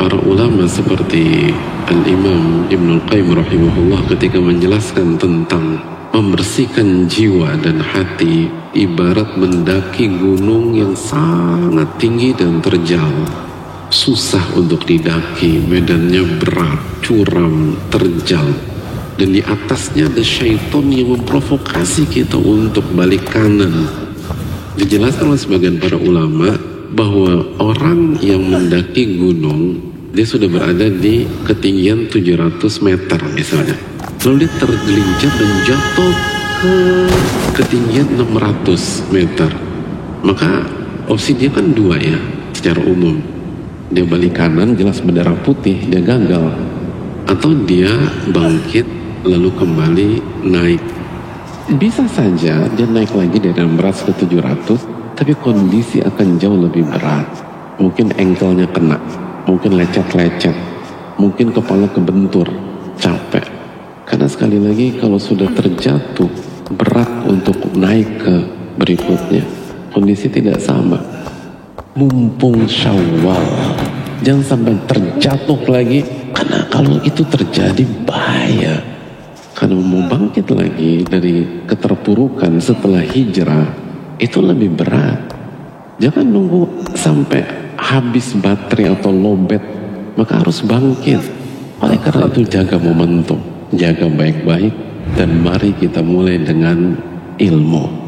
para ulama seperti Al-Imam Ibn Al-Qayyim rahimahullah ketika menjelaskan tentang membersihkan jiwa dan hati ibarat mendaki gunung yang sangat tinggi dan terjal. Susah untuk didaki medannya berat curam terjal. Dan di atasnya ada syaitan yang memprovokasi kita untuk balik kanan. Dijelaskan oleh sebagian para ulama bahwa orang yang mendaki gunung dia sudah berada di ketinggian 700 meter misalnya. Lalu dia tergelincir dan jatuh ke ketinggian 600 meter. Maka opsi dia kan dua ya secara umum. Dia balik kanan jelas bendera putih dia gagal. Atau dia bangkit lalu kembali naik. Bisa saja dia naik lagi dari 600 ke 700 tapi kondisi akan jauh lebih berat. Mungkin engkelnya kena mungkin lecet-lecet, mungkin kepala kebentur, capek. Karena sekali lagi kalau sudah terjatuh, berat untuk naik ke berikutnya. Kondisi tidak sama. Mumpung syawal, jangan sampai terjatuh lagi. Karena kalau itu terjadi bahaya. Karena mau bangkit lagi dari keterpurukan setelah hijrah, itu lebih berat. Jangan nunggu sampai habis baterai atau lobet maka harus bangkit. Oleh karena itu jaga momentum jaga baik-baik dan mari kita mulai dengan ilmu